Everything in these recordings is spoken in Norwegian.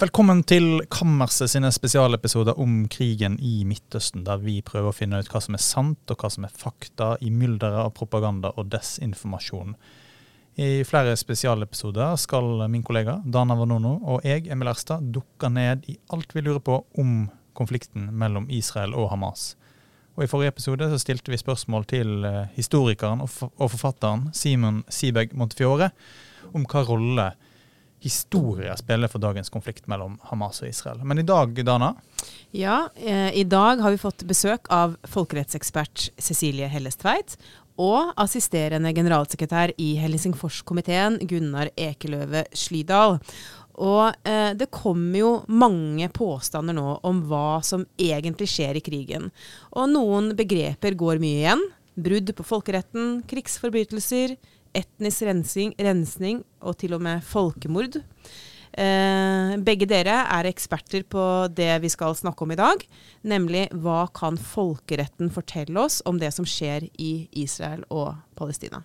Velkommen til Kammerset sine spesialepisoder om krigen i Midtøsten, der vi prøver å finne ut hva som er sant og hva som er fakta i mylderet av propaganda og desinformasjon. I flere spesialepisoder skal min kollega Dana Vanono og jeg, Emil Erstad, dukke ned i alt vi lurer på om konflikten mellom Israel og Hamas. Og I forrige episode så stilte vi spørsmål til eh, historikeren og forfatteren Simon Sibeg Montefiore om hva rolle historie spiller for dagens konflikt mellom Hamas og Israel. Men i dag, Dana? Ja, eh, i dag har vi fått besøk av folkerettsekspert Cecilie Hellestveit og assisterende generalsekretær i Helsingforskomiteen Gunnar Ekeløve Slydal. Og eh, det kommer jo mange påstander nå om hva som egentlig skjer i krigen. Og noen begreper går mye igjen. Brudd på folkeretten, krigsforbrytelser, etnisk rensing, rensning og til og med folkemord. Eh, begge dere er eksperter på det vi skal snakke om i dag, nemlig hva kan folkeretten fortelle oss om det som skjer i Israel og Palestina.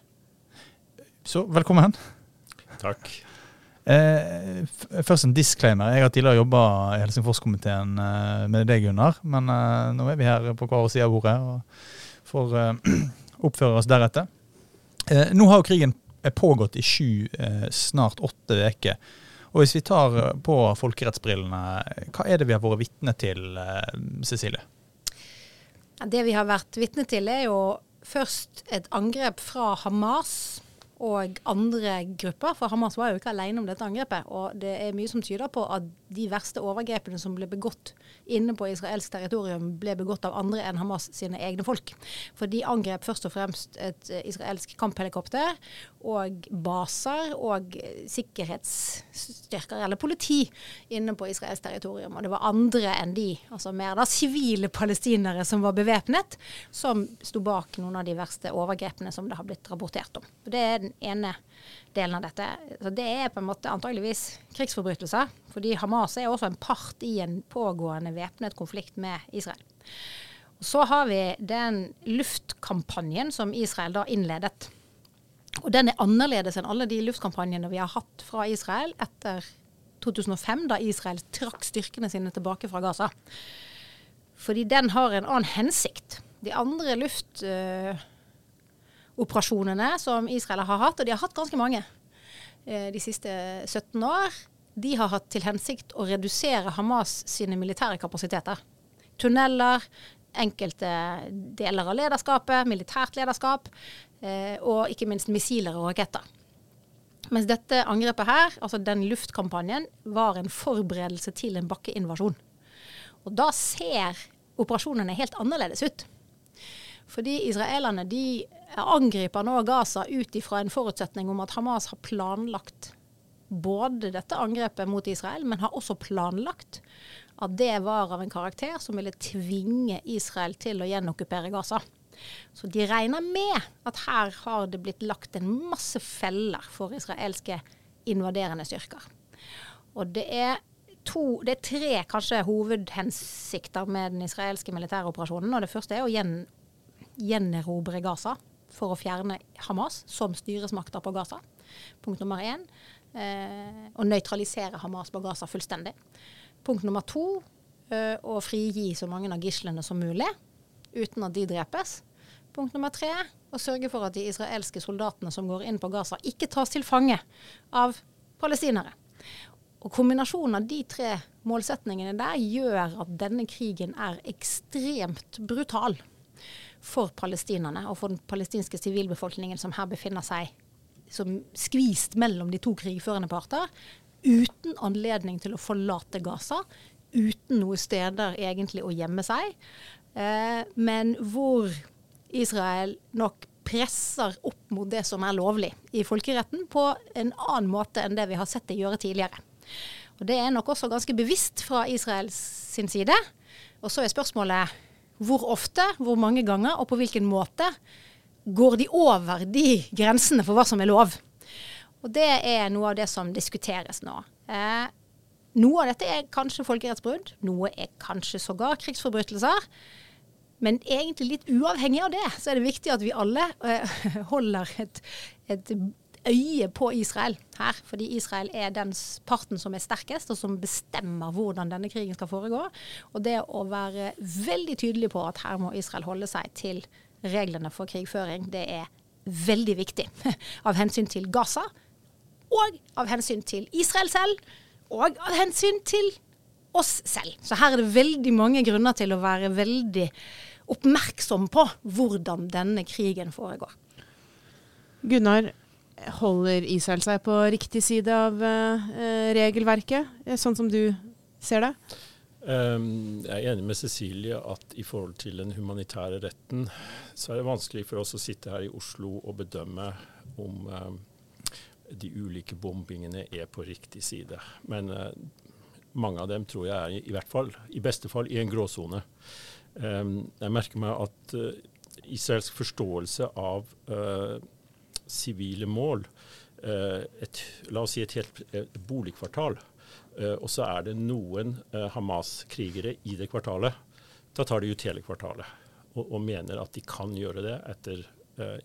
Så velkommen. Takk. Eh, først en disclaimer. Jeg har tidligere jobba i Helsingforskomiteen eh, med deg, Gunnar. Men eh, nå er vi her på hver side av bordet og får eh, oppføre oss deretter. Eh, nå har jo krigen pågått i sju, eh, snart åtte uker. Og hvis vi tar på folkerettsbrillene, hva er det vi har vært vitne til, Cecilie? Det vi har vært vitne til, er jo først et angrep fra Hamas og andre grupper. For Hamas var jo ikke alene om dette angrepet. Og det er mye som tyder på at de verste overgrepene som ble begått inne på israelsk territorium, ble begått av andre enn Hamas sine egne folk. For de angrep først og fremst et israelsk kamphelikopter og baser og sikkerhetsstyrker, eller politi, inne på israelsk territorium. Og det var andre enn de, altså mer da sivile palestinere som var bevæpnet, som sto bak noen av de verste overgrepene som det har blitt rapportert om. Det er den ene delen av dette. Så det er på en måte antageligvis krigsforbrytelser. Fordi Hamas er også en part i en pågående væpnet konflikt med Israel. Så har vi den luftkampanjen som Israel da innledet. Og den er annerledes enn alle de luftkampanjene vi har hatt fra Israel etter 2005, da Israel trakk styrkene sine tilbake fra Gaza. Fordi den har en annen hensikt. De andre luft... Uh, operasjonene som Israel har hatt, og de har hatt ganske mange eh, de siste 17 år, de har hatt til hensikt å redusere Hamas sine militære kapasiteter. Tunneler, enkelte deler av lederskapet, militært lederskap, eh, og ikke minst missiler og raketter. Mens dette angrepet her, altså den luftkampanjen, var en forberedelse til en bakkeinvasjon. Og da ser operasjonene helt annerledes ut. Fordi israelerne de angriper nå Gaza ut ifra en forutsetning om at Hamas har planlagt både dette angrepet mot Israel, men har også planlagt at det var av en karakter som ville tvinge Israel til å gjenokkupere Gaza. Så de regner med at her har det blitt lagt en masse feller for israelske invaderende styrker. Og det er, to, det er tre kanskje hovedhensikter med den israelske militære operasjonen. og Det første er å gjen, gjenerobre Gaza for å fjerne Hamas som styresmakter på Gaza. Punkt nummer én. Eh, å nøytralisere Hamas på Gaza fullstendig. Punkt nummer to. Eh, å frigi så mange av gislene som mulig, uten at de drepes. Punkt nummer tre. Å sørge for at de israelske soldatene som går inn på Gaza, ikke tas til fange av palestinere. Og Kombinasjonen av de tre målsetningene der gjør at denne krigen er ekstremt brutal for palestinerne og for den palestinske sivilbefolkningen som her befinner seg som skvist mellom de to krigførende parter, uten anledning til å forlate Gaza, uten noen steder egentlig å gjemme seg, eh, men hvor Israel nok presser opp mot det som er lovlig i folkeretten, på en annen måte enn det vi har sett det gjøre tidligere. Og Det er nok også ganske bevisst fra Israels side. Og så er spørsmålet hvor ofte, hvor mange ganger og på hvilken måte går de over de grensene for hva som er lov. Og Det er noe av det som diskuteres nå. Eh, noe av dette er kanskje folkerettsbrudd, noe er kanskje sågar krigsforbrytelser. Men egentlig litt uavhengig av det, så er det viktig at vi alle eh, holder et, et øye på Israel her. Fordi Israel er den parten som er sterkest, og som bestemmer hvordan denne krigen skal foregå. Og det å være veldig tydelig på at her må Israel holde seg til reglene for krigføring, det er veldig viktig. Av hensyn til Gaza, og av hensyn til Israel selv, og av hensyn til oss selv. Så her er det veldig mange grunner til å være veldig oppmerksom på hvordan denne krigen foregår. Gunnar, holder Israel seg på riktig side av uh, regelverket, eh, sånn som du ser det? Um, jeg er enig med Cecilie at i forhold til den humanitære retten, så er det vanskelig for oss å sitte her i Oslo og bedømme om um, de ulike bombingene er på riktig side. Men mange av dem tror jeg er i, hvert fall, i beste fall i en gråsone. Um, jeg merker meg at uh, Israels forståelse av sivile mål, et, la oss si et helt et boligkvartal, og så er det noen Hamas-krigere i det kvartalet, da tar de ut hele kvartalet. Og, og mener at de kan gjøre det etter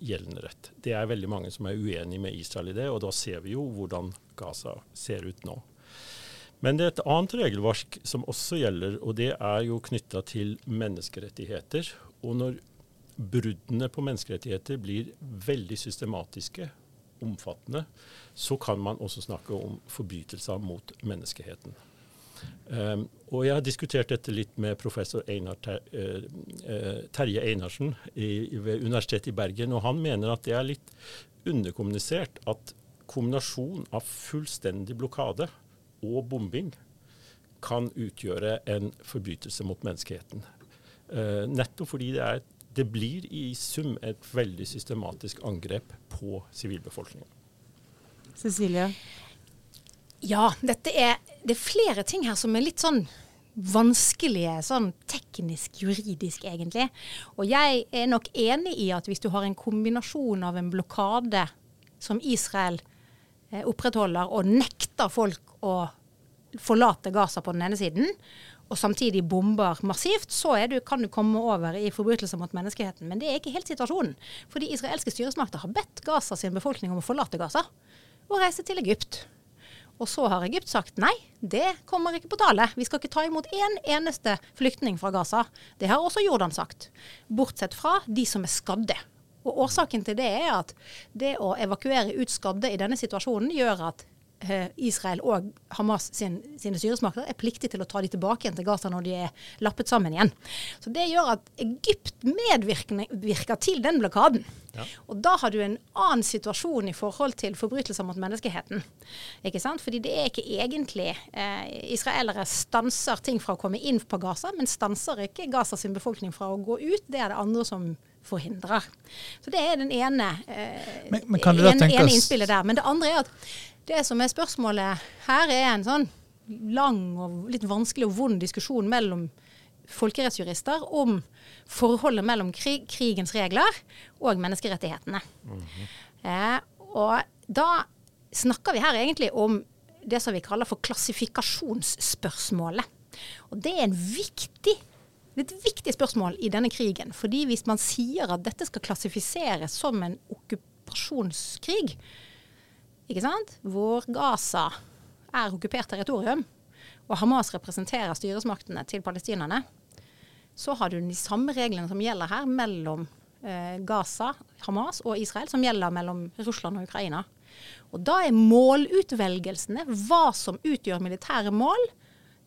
gjeldende rett. Det er veldig mange som er uenig med Israel i det, og da ser vi jo hvordan Gaza ser ut nå. Men det er et annet regelverk som også gjelder, og det er jo knytta til menneskerettigheter. Og når bruddene på menneskerettigheter blir veldig systematiske, omfattende, så kan man også snakke om forbrytelser mot menneskeheten. Um, og Jeg har diskutert dette litt med professor Einar Ter, uh, uh, Terje Einarsen i, ved Universitetet i Bergen. og Han mener at det er litt underkommunisert at kombinasjon av fullstendig blokade og bombing kan utgjøre en forbrytelse mot menneskeheten. Uh, nettopp fordi det, er, det blir i sum et veldig systematisk angrep på sivilbefolkningen. Cecilie? Ja, dette er, det er flere ting her som er litt sånn vanskelige, sånn teknisk, juridisk egentlig. Og jeg er nok enig i at hvis du har en kombinasjon av en blokade som Israel eh, opprettholder, og nekter folk å forlate Gaza på den ene siden, og samtidig bomber massivt, så du, kan du komme over i forbrytelser mot menneskeheten. Men det er ikke helt situasjonen. For de israelske styresmakter har bedt Gaza sin befolkning om å forlate Gaza og reise til Egypt. Og så har Egypt sagt nei, det kommer ikke på tale. Vi skal ikke ta imot én en eneste flyktning fra Gaza. Det har også Jordan sagt. Bortsett fra de som er skadde. Og Årsaken til det er at det å evakuere ut skadde i denne situasjonen gjør at Israel og Hamas sin, sine styresmakter er pliktige til å ta de tilbake igjen til Gaza når de er lappet sammen igjen. Så Det gjør at Egypt medvirker til den blokaden. Ja. Og da har du en annen situasjon i forhold til forbrytelser mot menneskeheten. Ikke sant? Fordi det er ikke egentlig eh, Israelere stanser ting fra å komme inn på Gaza, men stanser ikke Gaza sin befolkning fra å gå ut. Det er det andre som forhindrer. Så det er den ene, eh, men, men ene, ene innspillet der. Men det andre er at det som er spørsmålet her, er en sånn lang og litt vanskelig og vond diskusjon mellom folkerettsjurister om forholdet mellom krig, krigens regler og menneskerettighetene. Mm -hmm. eh, og da snakker vi her egentlig om det som vi kaller for klassifikasjonsspørsmålet. Og det er en viktig et viktig spørsmål i denne krigen. fordi hvis man sier at dette skal klassifiseres som en okkupasjonskrig, ikke sant? hvor Gaza er okkupert territorium, og Hamas representerer styresmaktene til palestinerne, så har du de samme reglene som gjelder her mellom eh, Gaza, Hamas og Israel, som gjelder mellom Russland og Ukraina. Og da er målutvelgelsene, hva som utgjør militære mål,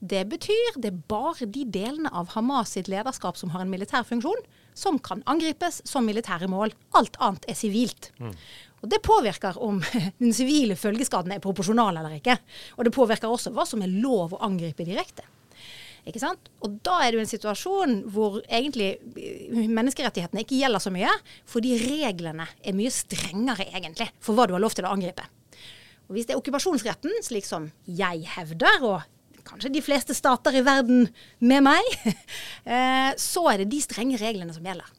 det betyr det er bare de delene av Hamas sitt lederskap som har en militær funksjon, som kan angripes som militære mål. Alt annet er sivilt. Mm. Og Det påvirker om den sivile følgeskaden er proporsjonal eller ikke. Og det påvirker også hva som er lov å angripe direkte. Ikke sant? Og da er det jo en situasjon hvor egentlig eh, menneskerettighetene ikke gjelder så mye, fordi reglene er mye strengere egentlig for hva du har lov til å angripe. Og Hvis det er okkupasjonsretten, slik som jeg hevder, og kanskje de fleste stater i verden med meg, eh, så er det de strenge reglene som gjelder.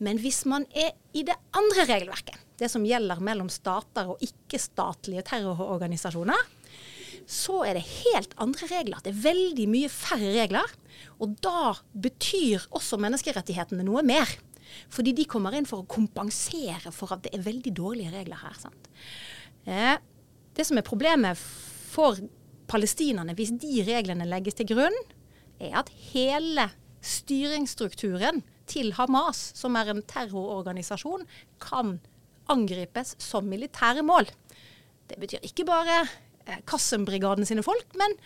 Men hvis man er i det andre regelverket, det som gjelder mellom stater og ikke-statlige terrororganisasjoner, så er det helt andre regler. Det er veldig mye færre regler. Og da betyr også menneskerettighetene noe mer. Fordi de kommer inn for å kompensere for at det er veldig dårlige regler her. sant? Eh, det som er problemet for palestinerne, hvis de reglene legges til grunn, er at hele styringsstrukturen til Hamas, som er en terrororganisasjon, kan angripes som militære mål. Det betyr ikke bare eh, Kassem-brigaden sine folk, men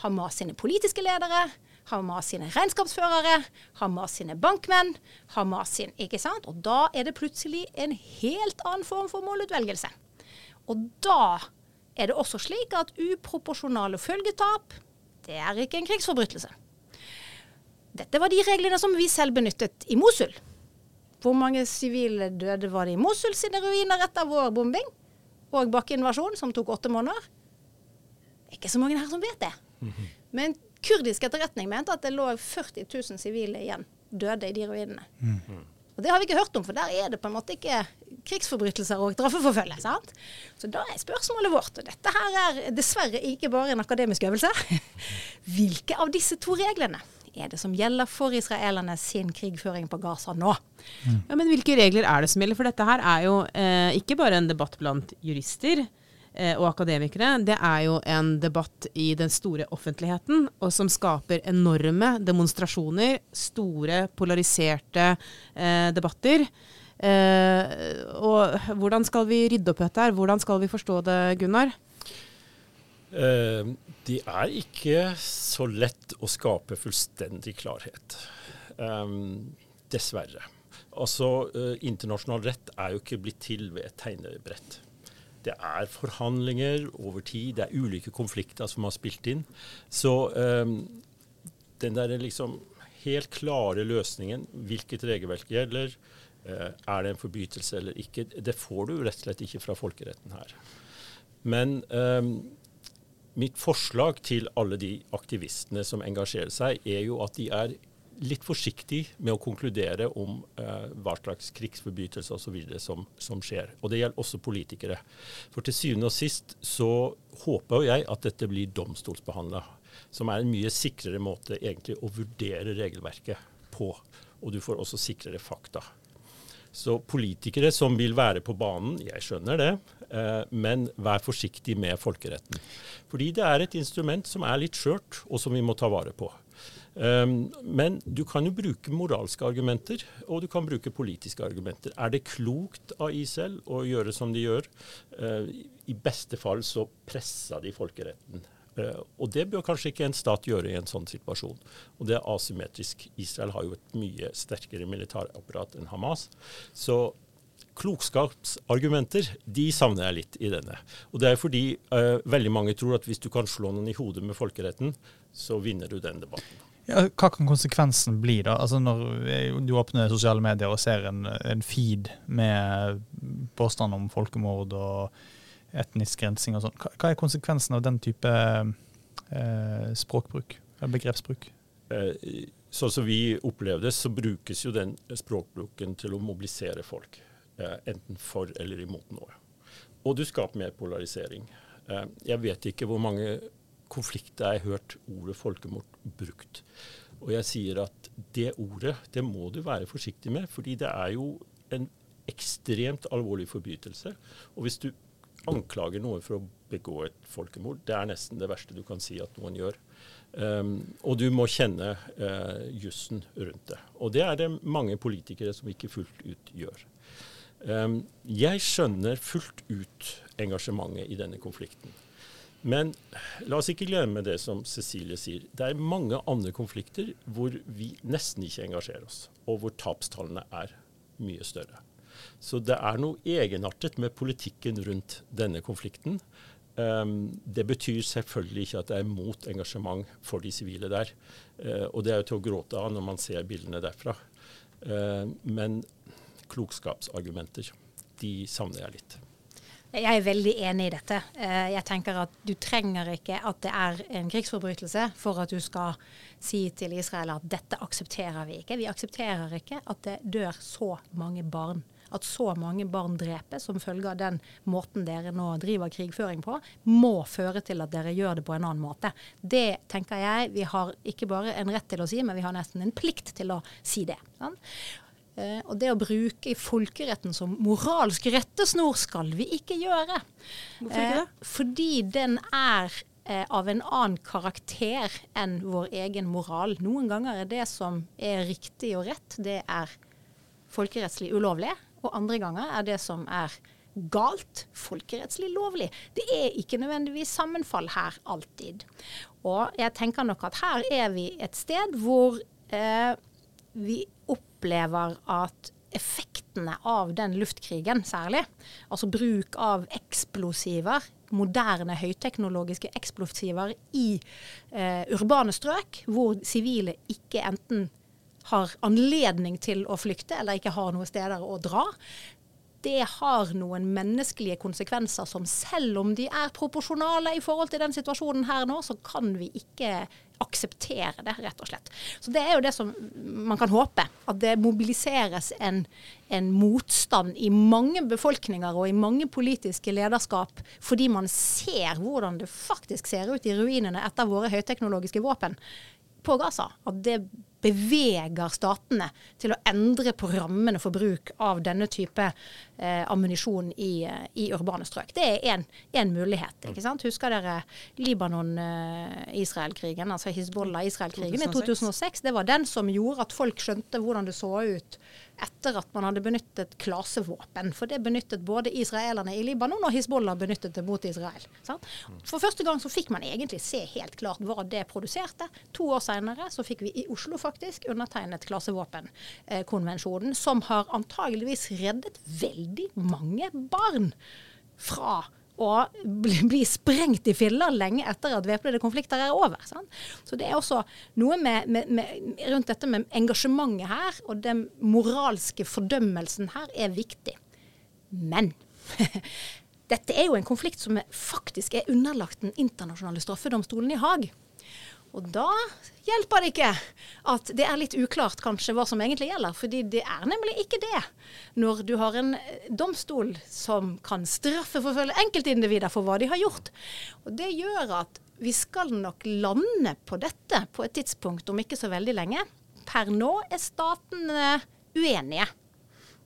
Hamas sine politiske ledere, Hamas sine regnskapsførere, Hamas sine bankmenn, Hamas sin Ikke sant? Og da er det plutselig en helt annen form for målutvelgelse. Og da er det også slik at uproporsjonale følgetap, det er ikke en krigsforbrytelse. Dette var de reglene som vi selv benyttet i Mosul. Hvor mange sivile døde var det i Mosul sine ruiner etter vår bombing og bakkeinvasjon, som tok åtte måneder? Det er ikke så mange her som vet det. Men kurdisk etterretning mente at det lå 40 000 sivile igjen døde i de ruinene. Og Det har vi ikke hørt om, for der er det på en måte ikke krigsforbrytelser og straffeforfølgelse. sant? Så da er spørsmålet vårt, og dette her er dessverre ikke bare en akademisk øvelse, hvilke av disse to reglene er det som gjelder for israelerne sin krigføring på Gaza nå? Ja, men hvilke regler er det som gjelder? For dette her er jo eh, ikke bare en debatt blant jurister eh, og akademikere. Det er jo en debatt i den store offentligheten, og som skaper enorme demonstrasjoner. Store, polariserte eh, debatter. Eh, og hvordan skal vi rydde opp i dette her? Hvordan skal vi forstå det, Gunnar? Eh, det er ikke så lett å skape fullstendig klarhet. Um, dessverre. Altså, uh, Internasjonal rett er jo ikke blitt til ved et tegnebrett. Det er forhandlinger over tid, det er ulike konflikter som har spilt inn. Så den der liksom helt klare løsningen, hvilket regelverk gjelder, er det en forbrytelse eller ikke, det får du rett og slett ikke fra folkeretten her. Men mitt forslag til alle de aktivistene som engasjerer seg, er jo at de er litt forsiktige med å konkludere om eh, hva slags krigsforbrytelser osv. Som, som skjer. Og det gjelder også politikere. For til syvende og sist så håper jeg at dette blir domstolsbehandla. Som er en mye sikrere måte egentlig å vurdere regelverket på. Og du får også sikrere fakta. Så politikere som vil være på banen, jeg skjønner det, men vær forsiktig med folkeretten. Fordi det er et instrument som er litt skjørt, og som vi må ta vare på. Um, men du kan jo bruke moralske argumenter, og du kan bruke politiske argumenter. Er det klokt av Israel å gjøre som de gjør? Uh, I beste fall så presser de folkeretten. Uh, og det bør kanskje ikke en stat gjøre i en sånn situasjon. Og det er asymmetrisk. Israel har jo et mye sterkere militærapparat enn Hamas. Så klokskapsargumenter de savner jeg litt i denne. Og Det er fordi uh, veldig mange tror at hvis du kan slå noen i hodet med folkeretten, så vinner du den debatten. Ja, hva kan konsekvensen bli, da? Altså Når du åpner sosiale medier og ser en, en feed med påstand om folkemord og etnisk rensing og sånn, hva, hva, er konsekvensen av den type eh, språkbruk, eller begrepsbruk? Eh, sånn som vi opplevde, så brukes jo den språkbruken til å mobilisere folk. Eh, enten for eller imot noe. Og du skaper mer polarisering. Eh, jeg vet ikke hvor mange konflikter jeg har hørt ordet folkemord brukt. Og jeg sier at det ordet det må du være forsiktig med, fordi det er jo en ekstremt alvorlig forbrytelse. Og hvis du anklager noen for å begå et folkemord, det er nesten det verste du kan si at noen gjør. Um, og du må kjenne uh, jussen rundt det. Og det er det mange politikere som ikke fullt ut gjør. Jeg skjønner fullt ut engasjementet i denne konflikten. Men la oss ikke glemme det som Cecilie sier. Det er mange andre konflikter hvor vi nesten ikke engasjerer oss, og hvor tapstallene er mye større. Så det er noe egenartet med politikken rundt denne konflikten. Det betyr selvfølgelig ikke at det er mot engasjement for de sivile der. Uh, og det er jo til å gråte av når man ser bildene derfra. Men klokskapsargumenter, de savner jeg litt. Jeg er veldig enig i dette. Eh, jeg tenker at du trenger ikke at det er en krigsforbrytelse for at du skal si til Israel at dette aksepterer vi ikke. Vi aksepterer ikke at det dør så mange barn. At så mange barn drepes som følge av den måten dere nå driver krigføring på, må føre til at dere gjør det på en annen måte. Det tenker jeg vi har ikke bare en rett til å si, men vi har nesten en plikt til å si det. Sånn? Eh, og det å bruke folkeretten som moralsk rettesnor skal vi ikke gjøre. Hvorfor ikke det? Eh, fordi den er eh, av en annen karakter enn vår egen moral. Noen ganger er det som er riktig og rett, det er folkerettslig ulovlig. Og andre ganger er det som er galt, folkerettslig lovlig. Det er ikke nødvendigvis sammenfall her alltid. Og jeg tenker nok at her er vi et sted hvor eh, vi opplever at effektene av den luftkrigen særlig, altså bruk av eksplosiver, moderne høyteknologiske eksplosiver i eh, urbane strøk, hvor sivile ikke enten har anledning til å flykte eller ikke har noen steder å dra, det har noen menneskelige konsekvenser som selv om de er proporsjonale i forhold til den situasjonen her nå, så kan vi ikke akseptere det, rett og slett. Så det er jo det som man kan håpe. At det mobiliseres en, en motstand i mange befolkninger og i mange politiske lederskap, fordi man ser hvordan det faktisk ser ut i ruinene etter våre høyteknologiske våpen på Gaza. At det beveger statene til å endre på rammene for bruk av denne type eh, ammunisjon i, i, urbane strøk. Det er én mulighet. ikke sant? Husker dere Libanon-Israel-krigen, eh, altså Hizbollah-Israel-krigen i 2006? Det var den som gjorde at folk skjønte hvordan det så ut etter at man hadde benyttet klasevåpen. For det benyttet både israelerne i Libanon og Hizbollah benyttet det mot Israel. Sant? For første gang så fikk man egentlig se helt klart hva det produserte. To år senere så fikk vi i Oslo faktisk undertegnet klasevåpenkonvensjonen, som har antageligvis reddet veldig mange barn fra og bli, sprengt i filler lenge etter at væpnede konflikter er over. Sant? Så det er også noe med, med, med, rundt dette med engasjementet her, og den moralske fordømmelsen her, er viktig. Men dette er jo en konflikt som faktisk er underlagt den internasjonale straffedomstolen i Haag. Og da hjelper det ikke at det er litt uklart kanskje hva som egentlig gjelder, fordi det er nemlig ikke det. Når du har en eh, domstol som kan straffeforfølge enkeltindivider for hva de har gjort. Og Det gjør at vi skal nok lande på dette på et tidspunkt om ikke så veldig lenge. Per nå er statene uenige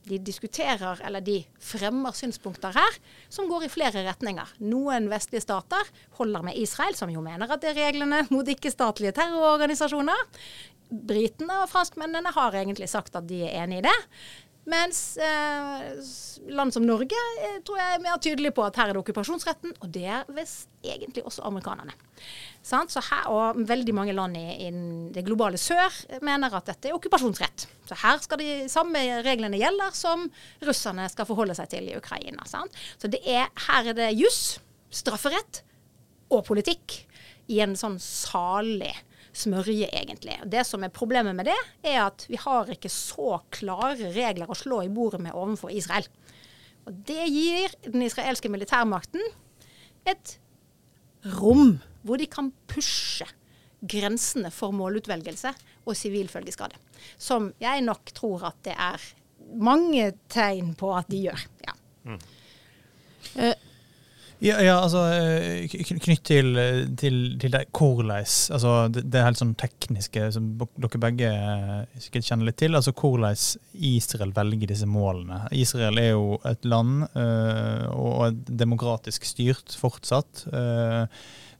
de diskuterer eller de fremmer synspunkter her som går i flere retninger. Noen vestlige stater holder med Israel, som jo mener at det er reglene mot ikke-statlige terrororganisasjoner. Britene og franskmennene har egentlig sagt at de er enig i det. Mens eh, land som Norge eh, tror jeg er mer tydelig på at her er det okkupasjonsretten, og det er visst egentlig også amerikanerne. Så Her, og veldig mange land i, i, det globale sør mener at dette er okkupasjonsrett. Så her skal de samme reglene gjelde som russerne skal forholde seg til i Ukraina. Sant? Så er, her er det juss, strafferett og politikk i en sånn salig smørje, egentlig. Det som er problemet med det, er at vi har ikke så klare regler å slå i bordet med overfor Israel. Og det gir den israelske militærmakten et rom hvor de kan pushe grensene for målutvelgelse og sivil følgeskade. Som jeg nok tror at det er mange tegn på at de gjør. Ja. Mm. Uh, ja, ja, altså eh, knytt til, til, til det korleis, altså, det, det er helt sånn tekniske som dere begge eh, sikkert kjenner litt til. altså Hvordan Israel velger disse målene. Israel er jo et land, øh, og demokratisk styrt fortsatt, øh,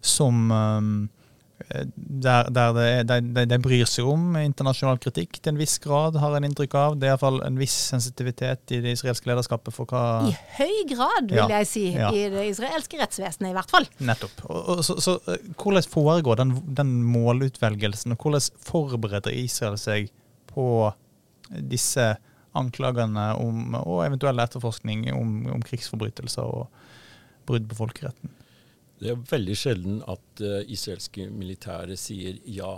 som øh, der, der de, de, de, bryr seg om internasjonal kritikk til en viss grad, har en inntrykk av. Det er iallfall en viss sensitivitet i det israelske lederskapet for hva I høy grad, vil ja, jeg si. Ja. I det israelske rettsvesenet, i hvert fall. Nettopp. Og, og, så, så, eh, hvordan foregår den, den, målutvelgelsen, og hvordan forbereder Israel seg på disse anklagene om, og eventuell etterforskning om, om krigsforbrytelser og brudd på folkeretten? Det er veldig sjelden at uh, israelske militære sier ja,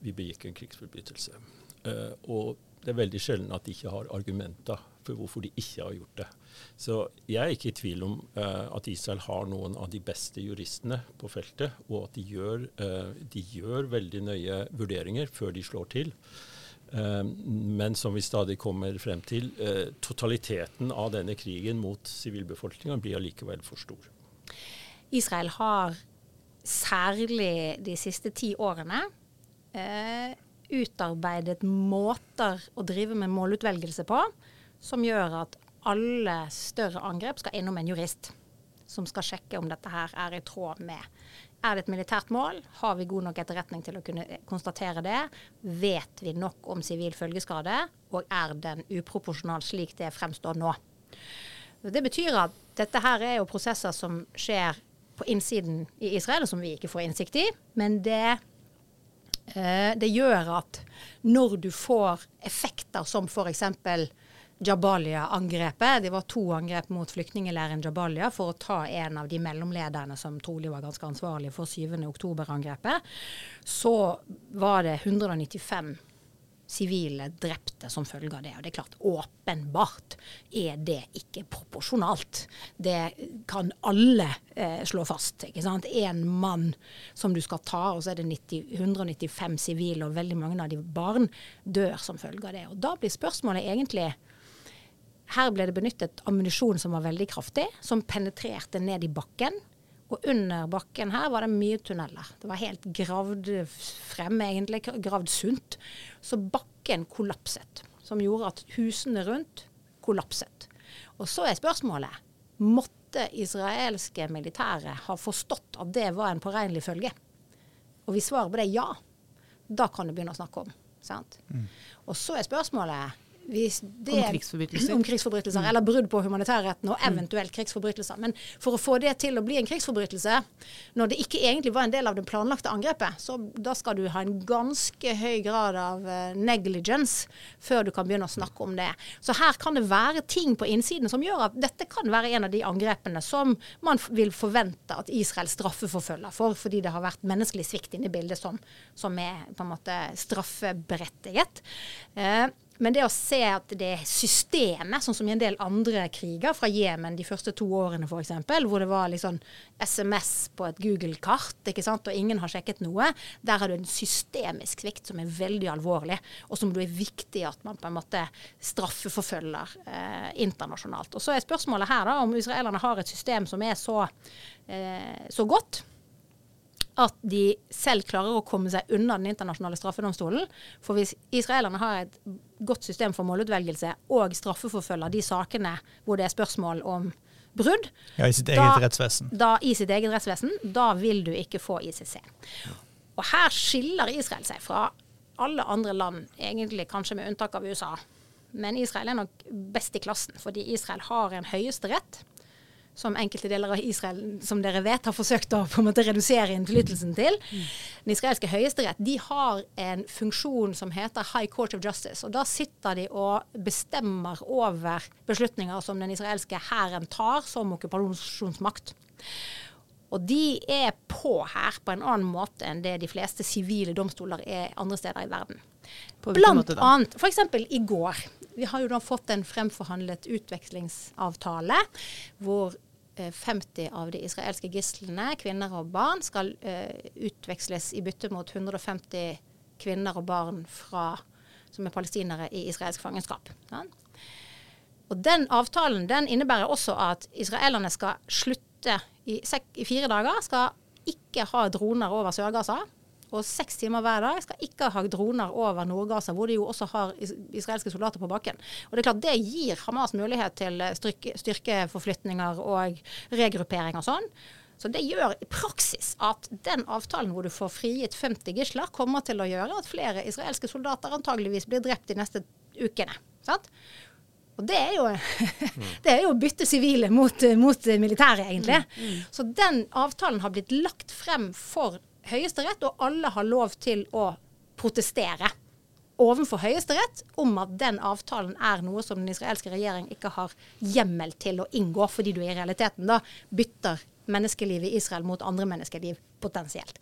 vi begikk en krigsforbrytelse. Uh, og det er veldig sjelden at de ikke har argumenter for hvorfor de ikke har gjort det. Så jeg er ikke i tvil om uh, at Israel har noen av de beste juristene på feltet, og at de gjør, de gjør veldig nøye vurderinger før de slår til. Men som vi stadig kommer frem til, totaliteten av denne krigen mot sivilbefolkninga blir allikevel for stor. Israel har særlig de siste ti årene eh, utarbeidet måter å drive med målutvelgelse på som gjør at alle større angrep skal innom en jurist som skal sjekke om dette her er i tråd med Er det et militært mål? Har vi god nok etterretning til å kunne konstatere det? Vet vi nok om sivil følgeskade? Og er den uproporsjonal slik det fremstår nå? Det betyr at dette her er jo prosesser som skjer på innsiden i Israel, som vi ikke får innsikt i. Men det, eh, det gjør at når du får effekter som f.eks. Jabalia-angrepet. Det var to angrep mot flyktningleiren Jabalia for å ta en av de mellomlederne som trolig var ganske ansvarlig for 7.10-angrepet. Så var det 195 sivile drepte som følge av det. Og det er klart, åpenbart er det ikke proporsjonalt. Det kan alle eh, slå fast. ikke sant? Én mann som du skal ta, og så er det 90, 195 sivile, og veldig mange av de barn, dør som følge av det. Og da blir spørsmålet egentlig her ble det benyttet ammunisjon som var veldig kraftig, som penetrerte ned i bakken. Og under bakken her var det mye tunneler. Det var helt gravd frem, egentlig. Gravd sunt. Så bakken kollapset. Som gjorde at husene rundt kollapset. Og så er spørsmålet måtte israelske militære ha forstått at det var en påregnelig følge? Og hvis svaret på det er ja, da kan du begynne å snakke om. Mm. Og så er spørsmålet det, om krigsforbrytelser. Om krigsforbrytelser mm. Eller brudd på humanitærretten og eventuelt krigsforbrytelser. Men for å få det til å bli en krigsforbrytelse, når det ikke egentlig var en del av det planlagte angrepet, så da skal du ha en ganske høy grad av uh, negligence før du kan begynne å snakke om det. Så her kan det være ting på innsiden som gjør at dette kan være en av de angrepene som man vil forvente at Israel straffeforfølger for, fordi det har vært menneskelig svikt inne i bildet som, som er på en måte straffeberettiget. Uh, men det å se at det er systemet, sånn som i en del andre kriger, fra Jemen de første to årene f.eks., hvor det var liksom SMS på et Google-kart, ikke sant, og ingen har sjekket noe, der har du en systemisk svikt som er veldig alvorlig, og som det er viktig at man på en måte straffeforfølger eh, internasjonalt. Og Så er spørsmålet her da om israelerne har et system som er så, eh, så godt at de selv klarer å komme seg unna den internasjonale straffedomstolen. For hvis israelerne har et godt system for målutvelgelse og straffeforfølger de sakene hvor det er spørsmål om brudd ja, i sitt eget da. Da, I sitt eget rettsvesen. Da vil du ikke få ICC. Og her skiller Israel seg fra alle andre land, egentlig kanskje med unntak av USA. Men Israel er nok best i klassen, fordi Israel har en høyesterett som enkelte deler av Israel, som dere vet, har forsøkt å på en måte redusere innflytelsen til. Den israelske høyesterett de har en funksjon som heter High Court of Justice. og Da sitter de og bestemmer over beslutninger som den israelske hæren tar som okkupasjonsmakt. Og de er på her på en annen måte enn det de fleste sivile domstoler er andre steder i verden. Blant annet, f.eks. i går. Vi har jo da fått en fremforhandlet utvekslingsavtale hvor 50 eh, av de israelske gislene, kvinner og barn, skal uh, utveksles i bytte mot 150 kvinner og barn fra, som er palestinere i israelsk fangenskap. Ja. Og Den avtalen den innebærer også at israelerne skal slutte i, i fire dager. Skal ikke ha droner over Sør-Gaza og seks timer hver dag skal ikke ha droner over Nord-Gaza, hvor de jo også har israelske soldater på bakken. Og Det er klart det gir Hamas mulighet til styrke, styrkeforflytninger og regruppering og sånn. Så det gjør i praksis at den avtalen hvor du får frigitt 50 gisler, kommer til å gjøre at flere israelske soldater antageligvis blir drept de neste ukene. Sant? Og det er jo, det er jo å bytte sivile mot, mot militære, egentlig. Mm, mm. Så den avtalen har blitt lagt frem for Høyesterett, og alle har lov til å protestere overfor Høyesterett om at den avtalen er noe som den israelske regjering ikke har hjemmel til å inngå, fordi du i realiteten da bytter menneskeliv i Israel mot andre menneskeliv potensielt.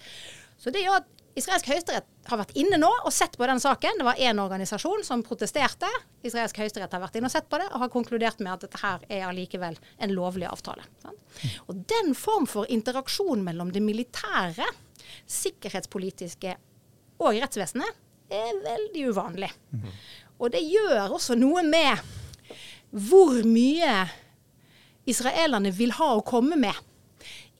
Så det gjør at Israelsk høyesterett har vært inne nå og sett på den saken. Det var én organisasjon som protesterte. Israelsk høyesterett har vært inne og sett på det og har konkludert med at dette her er allikevel en lovlig avtale. Og den form for interaksjon mellom det militære sikkerhetspolitiske og rettsvesenet er veldig uvanlig. Mm. Og det gjør også noe med hvor mye israelerne vil ha å komme med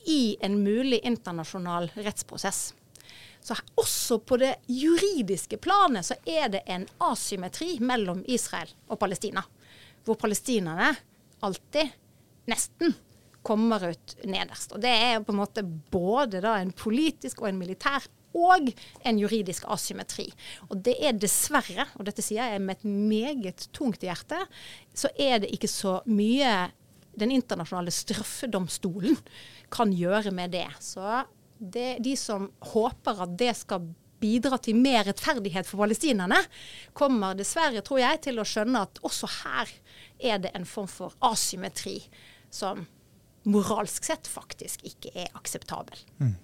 i en mulig internasjonal rettsprosess. Så også på det juridiske planet så er det en asymmetri mellom Israel og Palestina. Hvor palestinerne alltid, nesten, kommer ut nederst. Og det er på en måte både da en politisk og en militær og en juridisk asymmetri. Og det er dessverre, og dette sier jeg med et meget tungt hjerte, så er det ikke så mye den internasjonale straffedomstolen kan gjøre med det. Så det, de som håper at det skal bidra til mer rettferdighet for palestinerne, kommer dessverre, tror jeg, til å skjønne at også her er det en form for asymmetri som moralsk sett faktisk ikke er akseptabel. Mm.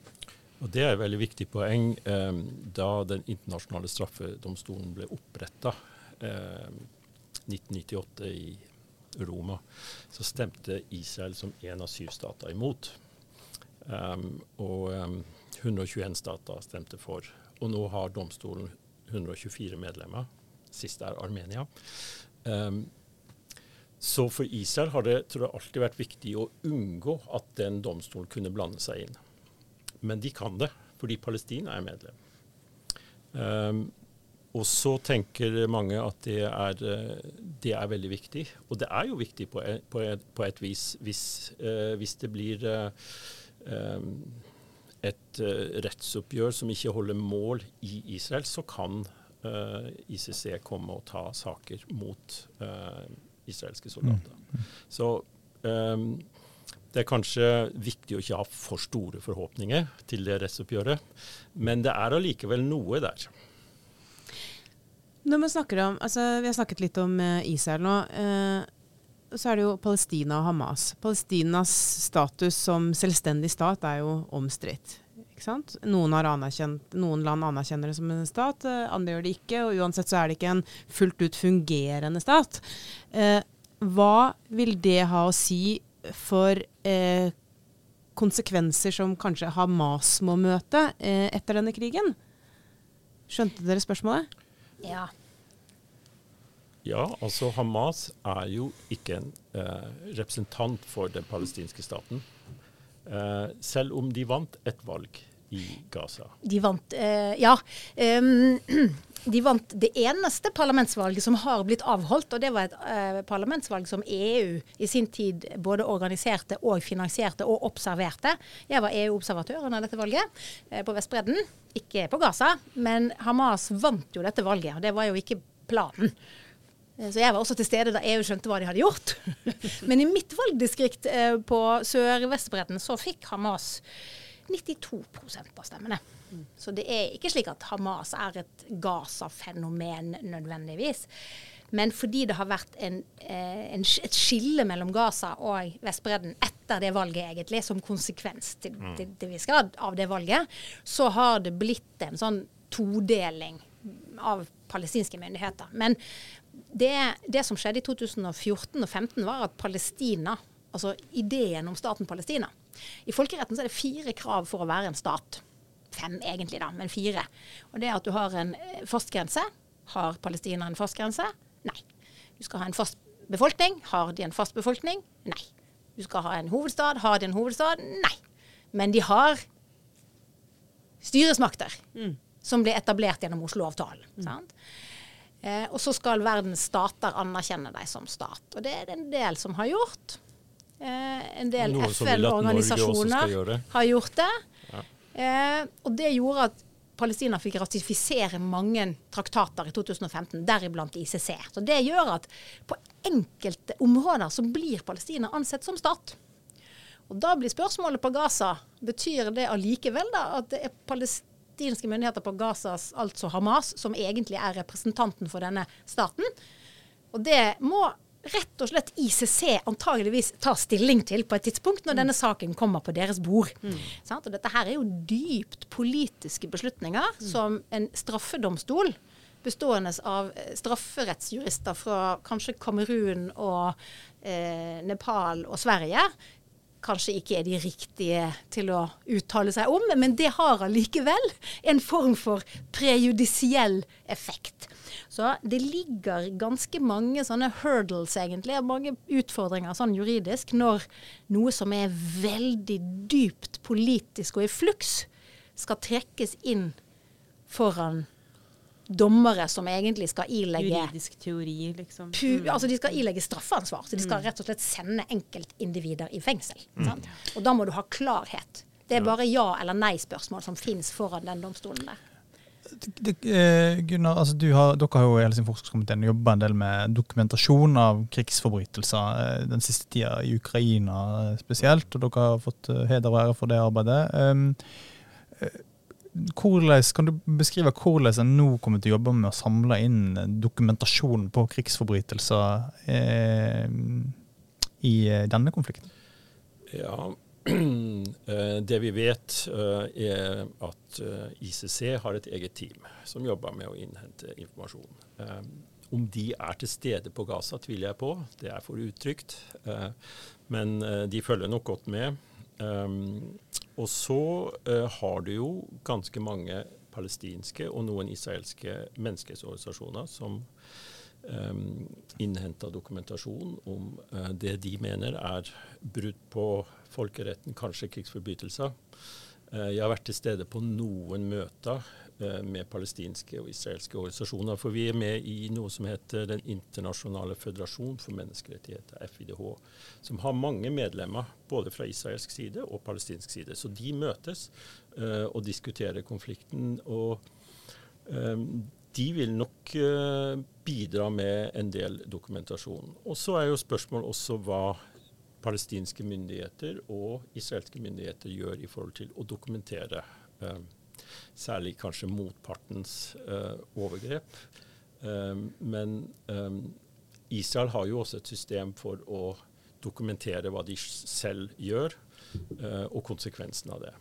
Og Det er et veldig viktig poeng. Eh, da den internasjonale straffedomstolen ble oppretta eh, 1998 i Roma, så stemte Israel som en av syv stater imot. Um, og um, 121 stater stemte for. Og nå har domstolen 124 medlemmer. Siste er Armenia. Um, så for Israel har det tror jeg, alltid vært viktig å unngå at den domstolen kunne blande seg inn. Men de kan det, fordi Palestina er medlem. Um, og så tenker mange at det er, det er, veldig viktig. Og det er jo viktig på et, på et, på et vis. Hvis, uh, hvis, det blir uh, et uh, rettsoppgjør som ikke holder mål i Israel, så kan ICC komme og ta saker mot israelske soldater. Så um, det er kanskje viktig å ikke ha for store forhåpninger til det rettsoppgjøret, men det er allikevel noe der. Når man snakker om, altså Vi har snakket litt om uh, Israel nå. Eh, så er det jo Palestina og Hamas. Palestinas status som selvstendig stat er jo omstridt. Noen, noen, land anerkjenner det som en stat, uh, andre gjør det ikke. Og uansett så er det ikke en fullt ut fungerende stat. hva vil det ha å si for eh, konsekvenser som kanskje Hamas må møte eh, etter denne krigen. Skjønte dere spørsmålet? Ja. Ja, altså Hamas er jo ikke en eh, representant for den palestinske staten. Eh, selv om de vant et valg i Gaza. De vant, eh, ja. Um, de vant det eneste parlamentsvalget som har blitt avholdt, og det var et uh, parlamentsvalg som EU i sin tid både organiserte og finansierte og observerte. Jeg var EU-observatør under dette valget uh, på Vestbredden, ikke på Gaza. Men Hamas vant jo dette valget, og det var jo ikke planen. Eh, så jeg var også til stede da EU skjønte hva de hadde gjort. Men i mitt valgdistrikt på Sør-Vestbredden så fikk Hamas 92% av stemmene. Så det er ikke slik at Hamas er et Gaza-fenomen nødvendigvis. Men fordi det har vært en, eh, en, et skille mellom Gaza og Vestbredden etter det valget, egentlig, som konsekvens til, mm. til, til viss grad av det valget, så har det blitt en sånn todeling av palestinske myndigheter. Men det, det som skjedde i 2014 og 2015, var at Palestina, altså ideen om staten Palestina I folkeretten så er det fire krav for å være en stat fem egentlig, da, men fire. Og det er at du har en eh, fast grense. Har Palestina en fast grense? Nei. Du skal ha en fast befolkning. Har de en fast befolkning? Nei. Du skal ha en hovedstad. Har de en hovedstad? Nei. Men de har styresmakter mm. som ble etablert gjennom Oslo-avtalen. Mm. Eh, og så skal verdens stater anerkjenne deg som stat. Og det er det en del som har gjort. Eh, en del FN-organisasjoner har gjort det. Eh, og det gjorde at Palestina fikk ratifisere mange traktater i 2015, deriblant ICC. Så det gjør at på enkelte områder så blir Palestina ansett som stat. Og da blir spørsmålet på Gaza betyr det allikevel da at det er palestinske myndigheter på Gazas, altså Hamas, som egentlig er representanten for denne staten. Og det må rett og slett ICC antageligvis tar stilling til på et tidspunkt når mm. denne saken kommer på deres bord. Mm. Og dette her er jo dypt politiske beslutninger mm. som en straffedomstol bestående av eh, strafferettsjurister fra kanskje Kamerun og eh, Nepal og Sverige kanskje ikke er de riktige til å uttale seg om, men det har allikevel en form for prejudisiell effekt. Så det ligger ganske mange sånne hurdles, egentlig, mange utfordringer sånn juridisk, når noe som er veldig dypt politisk og i fluks, skal trekkes inn foran dommere som egentlig skal ilegge Juridisk teori, liksom. pu, Mm. altså De skal ilegge straffeansvar. Så de skal rett og slett sende enkeltindivider i fengsel. Sant? Og da må du ha klarhet. Det er bare ja- eller nei-spørsmål som fins foran den domstolen der. Det, eh, Gunnar, altså du har, dere har jo i Helsingforskomiteen jobba en del med dokumentasjon av krigsforbrytelser eh, den siste tida, i Ukraina eh, spesielt, og dere har fått eh, heder og ære for det arbeidet. Um, eh, hvordan, kan du beskrive hvordan en nå kommer til å jobbe med å samle inn dokumentasjon på krigsforbrytelser eh, i eh, denne konflikten? Ja, eh, Det vi vet, eh, er at ICC har et eget team som jobber med å innhente informasjon. Om de er til stede på Gaza, tviler jeg på. Det er for utrygt. Men de følger nok godt med. Og så eh, har du jo ganske mange palestinske og noen israelske menneskerettsorganisasjoner som um, innhenter dokumentasjon om eh, det de mener er brudd på folkeretten, kanskje krigsforbrytelser. Eh, jeg har vært til stede på noen møter eh, med palestinske og israelske organisasjoner. For vi er med i noe som heter Den internasjonale føderasjon for menneskerettigheter, FIDH, som har mange medlemmer både fra israelsk side og palestinsk side. Så de møtes uh, og diskuterer konflikten. og um, de vil nok uh, bidra med en del dokumentasjon. Og så er jo spørsmålet også hva palestinske myndigheter og israelske myndigheter gjør i forhold til å dokumentere eh, særlig kanskje motpartens eh, overgrep. Eh, men eh, Israel har jo også et system for å dokumentere hva de selv gjør, eh, og konsekvensen av det.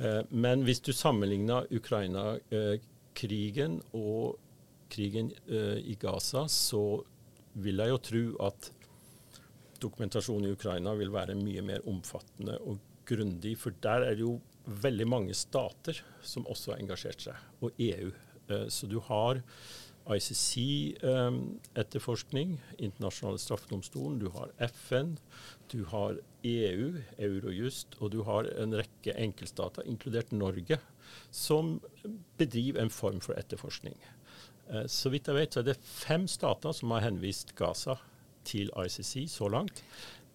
Eh, men hvis du sammenligner Ukraina-krigen og krigen i Gaza, så vil jeg jo tro at dokumentasjonen i Ukraina vil være mye mer omfattende og grundig. For der er det jo veldig mange stater som også har engasjert seg, og EU. Eh, Så du har ICC-etterforskning, internasjonale straffedomstolen, du har FN, du har EU, Eurojust, og du har en rekke enkeltstater, inkludert Norge, som bedriver en form for etterforskning. Eh, Så vidt jeg vet, så er det fem stater som har henvist Gaza til ICC så langt.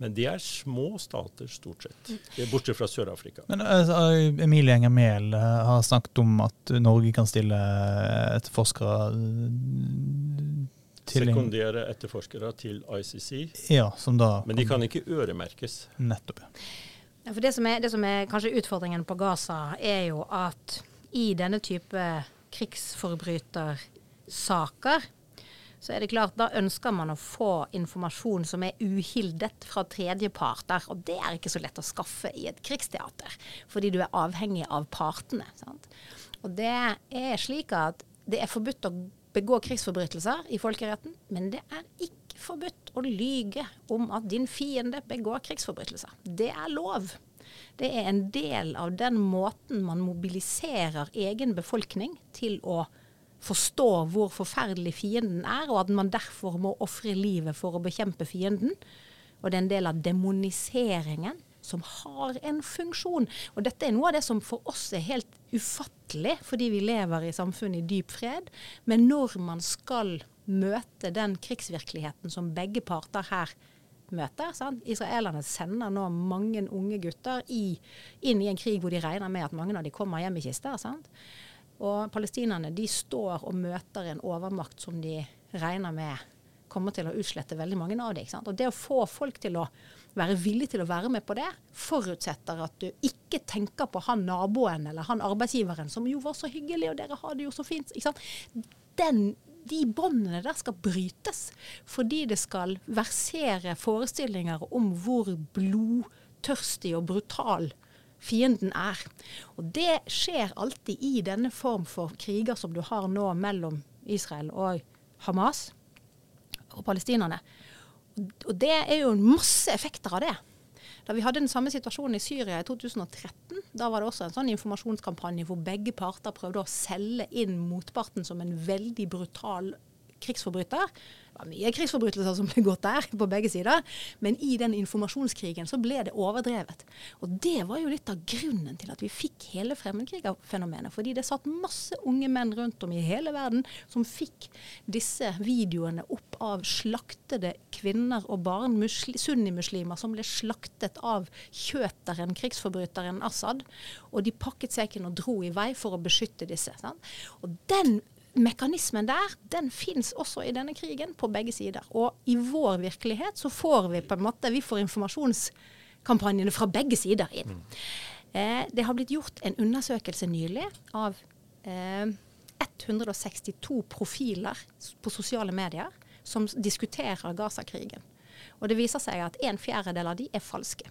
Men de er små stater, stort sett. Det Bortsett fra Sør-Afrika. Men altså, Emilie Enger Mehl eh, har snakket om at Norge kan stille etterforskere eh, til Sekundære etterforskere til ICC. Ja, som da Men de kan ikke øremerkes. Nettopp. ja. Ja, for det som, er, det som er kanskje utfordringen på Gaza, er jo at i denne type krigsforbrytersaker, så er det klart, da ønsker man å få informasjon som er uhildet fra tredjeparter. Og det er ikke så lett å skaffe i et krigsteater, fordi du er avhengig av partene. Sant? Og det er slik at det er forbudt å begå krigsforbrytelser i folkeretten, men det er ikke forbudt å lyge om at din fiende begår krigsforbrytelser. Det er lov. Det er en del av den måten man mobiliserer egen befolkning til å forstå hvor forferdelig fienden er, og at man derfor må ofre livet for å bekjempe fienden. Og det er en del av demoniseringen som har en funksjon. Og dette er noe av det som for oss er helt ufattelig, fordi vi lever i samfunnet i dyp fred. Men når man skal møte den krigsvirkeligheten som begge parter her møter sant? Israelerne sender nå mange unge gutter i, inn i en krig hvor de regner med at mange av de kommer hjem i kister. sant? Og palestinerne de står og møter en overmakt som de regner med kommer til å utslette veldig mange av dem. Og det å få folk til å være villig til å være med på det, forutsetter at du ikke tenker på han naboen eller han arbeidsgiveren som jo var så hyggelig, og dere har det jo så fint. Den, de båndene der skal brytes, fordi det skal versere forestillinger om hvor blodtørstig og brutal fienden er. Og det skjer alltid i denne form for kriger som du har nå mellom Israel og Hamas og palestinerne. Og det er jo masse effekter av det. Da vi hadde den samme situasjonen i Syria i 2013, da var det også en sånn informasjonskampanje hvor begge parter prøvde å selge inn motparten som en veldig brutal krigsforbryter. Det var mye krigsforbrytelser som ble gått der, på begge sider. Men i den informasjonskrigen så ble det overdrevet. Og det var jo litt av grunnen til at vi fikk hele fremmedkrigerfenomenet. Fordi det satt masse unge menn rundt om i hele verden som fikk disse videoene opp av slaktede kvinner og barn, sunnimuslimer som ble slaktet av kjøteren, krigsforbryteren Assad. Og de pakket sekken og dro i vei for å beskytte disse. Sant? Og den mekanismen der, den fins også i denne krigen, på begge sider. Og i vår virkelighet så får vi på en måte, vi får informasjonskampanjene fra begge sider inn. Mm. Eh, det har blitt gjort en undersøkelse nylig av eh, 162 profiler på sosiale medier som diskuterer Gaza-krigen. Og det viser seg at en fjerdedel av de er falske.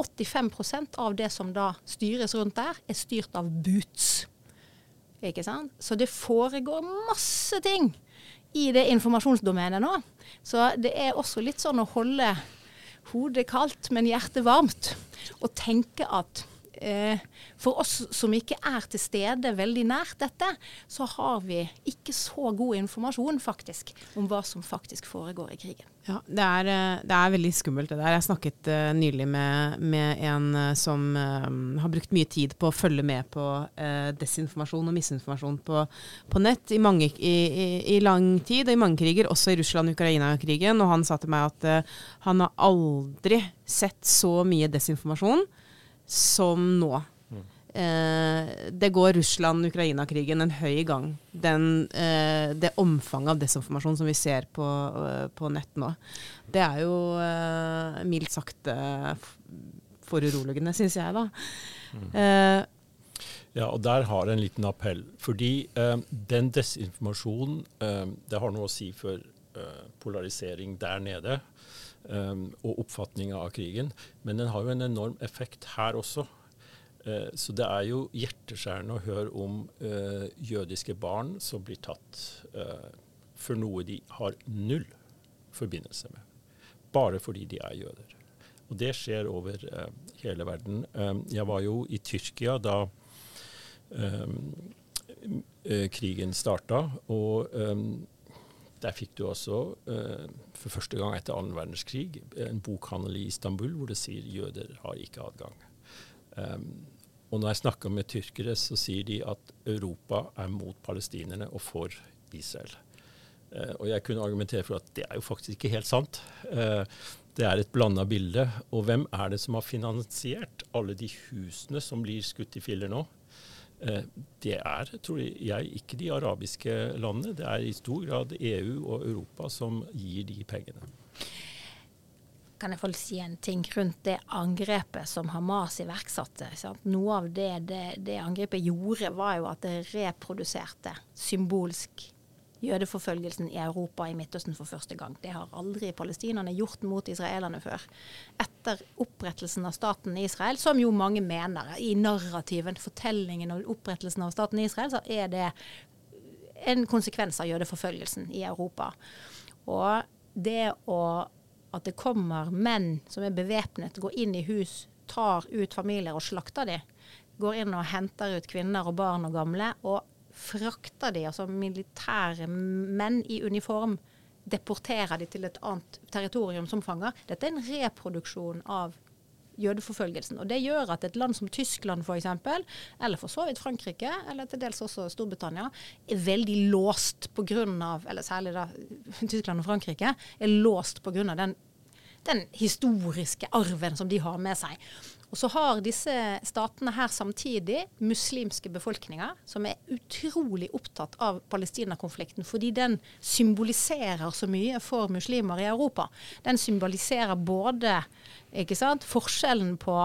85% av det som da styres rundt der, er styrt av boots. Ikke sant? Så det foregår masse ting i det informasjonsdomenet nå. Så det er også litt sånn å holde hodet kaldt, men hjertet varmt. Og tenke at for oss som ikke er til stede veldig nært dette, så har vi ikke så god informasjon faktisk om hva som faktisk foregår i krigen. Ja, Det er, eh, det er veldig skummelt det der. Jeg snakket uh, nylig med, med en uh, som uh, har brukt mye tid på å følge med på desinformasjon og misinformasjon på, på nett i, mange, i, i, i, lang tid og i mange kriger, også i Russland-Ukraina-krigen. Og han sa til meg at han har aldri sett så mye desinformasjon som nå. Mm. Eh, det går Russland-Ukraina-krigen en høy gang. Den, eh, det omfanget av desinformasjon som vi ser på, uh, på nett nå, det er jo eh, mildt sagt eh, foruroligende, syns jeg, da. Mm. Eh, ja, og der har jeg en liten appell. Fordi den desinformasjonen, det har noe å si for polarisering der nede og oppfatninga av krigen. Men den har jo en enorm effekt her også. Uh, så det er jo hjerteskjærende å høre om uh, jødiske barn som blir tatt uh, for noe de har null forbindelse med. Bare fordi de er jøder. Og det skjer over hele verden. Um, jeg var jo i Tyrkia da um, krigen starta. og der fikk du også, uh, for første gang etter annen verdenskrig, en bokhandel i Istanbul hvor det sier jøder har ikke adgang. Um, og når jeg snakker med tyrkere, så sier de at Europa er mot palestinerne og for Israel. Uh, og jeg kunne argumentere for at det er jo faktisk ikke helt sant. Uh, det er et blanda bilde. Og hvem er det som har finansiert alle de husene som blir skutt i filler nå? Eh, det er, tror jeg, ikke de arabiske landene. Det er i stor grad EU og Europa som gir de pengene. Kan jeg få si en ting rundt det angrepet som Hamas iverksatte? Noe av det, det, det angrepet gjorde, var jo at det reproduserte symbolsk jødeforfølgelsen i Europa i Midtøsten for første gang. Det har aldri palestinerne gjort mot israelerne før. Etter opprettelsen av staten Israel, som jo mange mener i narrativen, fortellingen om opprettelsen av staten Israel, så er det en konsekvens av jødeforfølgelsen i Europa. Og det å at det kommer menn som er bevæpnet, går inn i hus, tar ut familier og slakter dem, går inn og henter ut kvinner og barn og gamle, og frakter de, altså militære menn i uniform, deporterer de til et annet territorium som fanger. Dette er en reproduksjon av jødeforfølgelsen. Og Det gjør at et land som Tyskland f.eks., eller for så vidt Frankrike, eller til dels også Storbritannia, er veldig låst pga., eller særlig da Tyskland og Frankrike, er låst pga. Den, den historiske arven som de har med seg. Og så har disse statene her samtidig muslimske befolkninger som er utrolig opptatt av Palestina-konflikten, fordi den symboliserer så mye for muslimer i Europa. Den symboliserer både sant, forskjellen på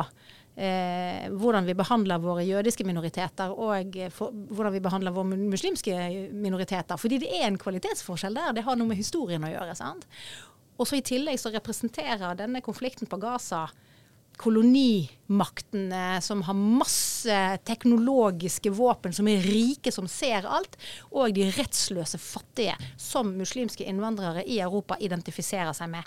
Eh, hvordan vi behandler våre jødiske minoriteter og for, hvordan vi behandler våre muslimske minoriteter. Fordi det er en kvalitetsforskjell der. Det har noe med historien å gjøre. sant? Og så I tillegg så representerer denne konflikten på Gaza kolonimaktene som har masse teknologiske våpen, som er rike, som ser alt, og de rettsløse fattige, som muslimske innvandrere i Europa identifiserer seg med.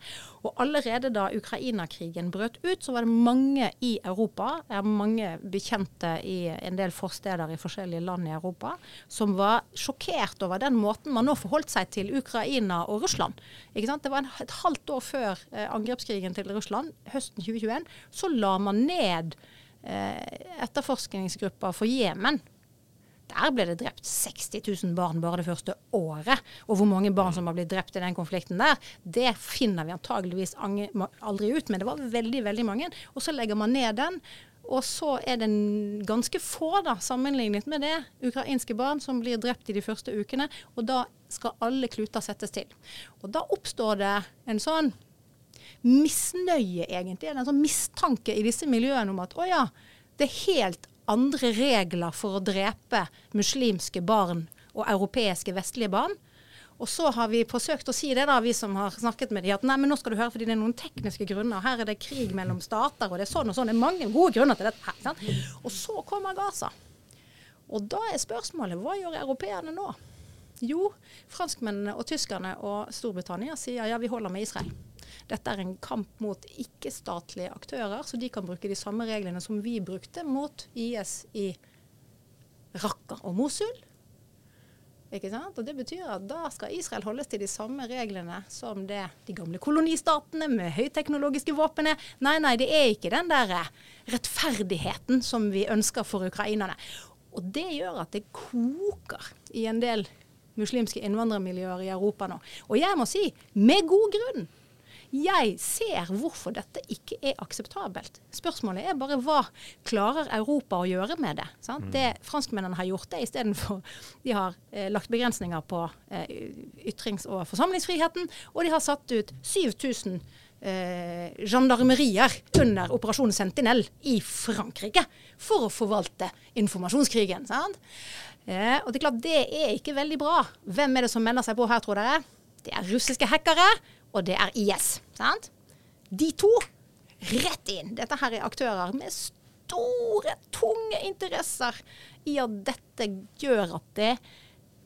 Og allerede da Ukraina-krigen brøt ut, så var det mange i Europa, har mange bekjente i en del forsteder i forskjellige land i Europa, som var sjokkert over den måten man nå forholdt seg til Ukraina og Russland. Det var et halvt år før eh, angrepskrigen til Russland, høsten 2021, så la man ned eh, etterforskningsgrupper for Jemen. Der ble det drept 60 000 barn bare det første året. Og hvor mange barn som har blitt drept i den konflikten der, det finner vi antageligvis aldri ut, men det var veldig, veldig mange. Og så legger man ned den. Og så er det ganske få, da, sammenlignet med det, ukrainske barn som blir drept i de første ukene. Og da skal alle kluter settes til. Og da oppstår det en sånn misnøye, egentlig. En sånn mistanke i disse miljøene om at å ja, det er helt andre regler for å drepe muslimske barn og europeiske vestlige barn. Og så har vi forsøkt å si det, da, vi som har snakket med dem, at nei, men nå skal du høre fordi det er noen tekniske grunner. Her er det krig mellom stater, og det er sånn og sånn. Det er mange gode grunner til dette. her, sant? Og så kommer Gaza. Og da er spørsmålet hva gjør europeerne nå? Jo, franskmennene og tyskerne og Storbritannia sier ja, vi holder med Israel. Dette er en kamp mot ikke-statlige aktører, så de kan bruke de samme reglene som vi brukte mot IS i Raqqa og Mosul. Ikke sant? Og Det betyr at da skal Israel holdes til de samme reglene som det de gamle kolonistatene med høyteknologiske våpen er. Nei, nei, det er ikke den der rettferdigheten som vi ønsker for ukrainerne. Og det gjør at det koker i en del muslimske innvandrermiljøer i Europa nå. Og jeg må si, med god grunn. Jeg ser hvorfor dette ikke er akseptabelt. Spørsmålet er bare hva klarer Europa å gjøre med det? Sant? Mm. det franskmennene har gjort det istedenfor De har eh, lagt begrensninger på eh, ytrings- og forsamlingsfriheten, og de har satt ut 7000 eh, gendarmerier under operasjon Sentinel i Frankrike for å forvalte informasjonskrigen. Sant? Eh, og Det er klart, det er ikke veldig bra. Hvem er det som melder seg på her, tror dere? Det er russiske hackere og det er IS. Sant? De to rett inn. Dette her er aktører med store, tunge interesser i at dette gjør at det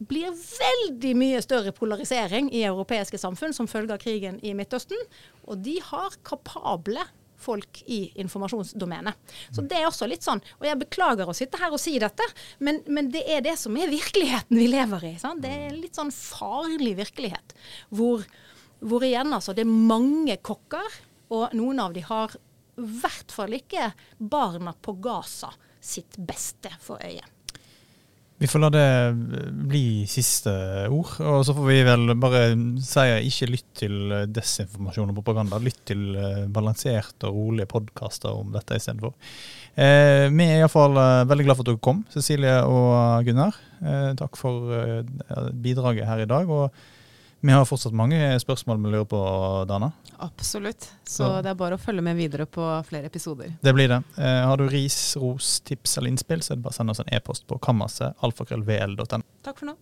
blir veldig mye større polarisering i europeiske samfunn som følge av krigen i Midtøsten. Og de har kapable folk i informasjonsdomenet. Så det er også litt sånn, og jeg beklager å sitte her og si dette, men, men det er det som er virkeligheten vi lever i. Sant? Det er en litt sånn farlig virkelighet. hvor hvor igjen altså, det er mange kokker, og noen av de har i hvert fall ikke barna på Gaza sitt beste for øye. Vi får la det bli siste ord. Og så får vi vel bare si ikke lytt til desinformasjon og propaganda. Lytt til eh, balanserte og rolige podkaster om dette istedenfor. Eh, vi er iallfall eh, veldig glad for at dere kom, Cecilie og Gunnar. Eh, takk for eh, bidraget her i dag. og vi har fortsatt mange spørsmål vi lurer på, Dana. Absolutt. Så, det er bare å følge med videre på flere episoder. Det blir det. Eh, har du ris, ros, tips eller innspill, så er det bare å sende oss en e-post på kammerset, alfakrøllvl.no. Takk for nå.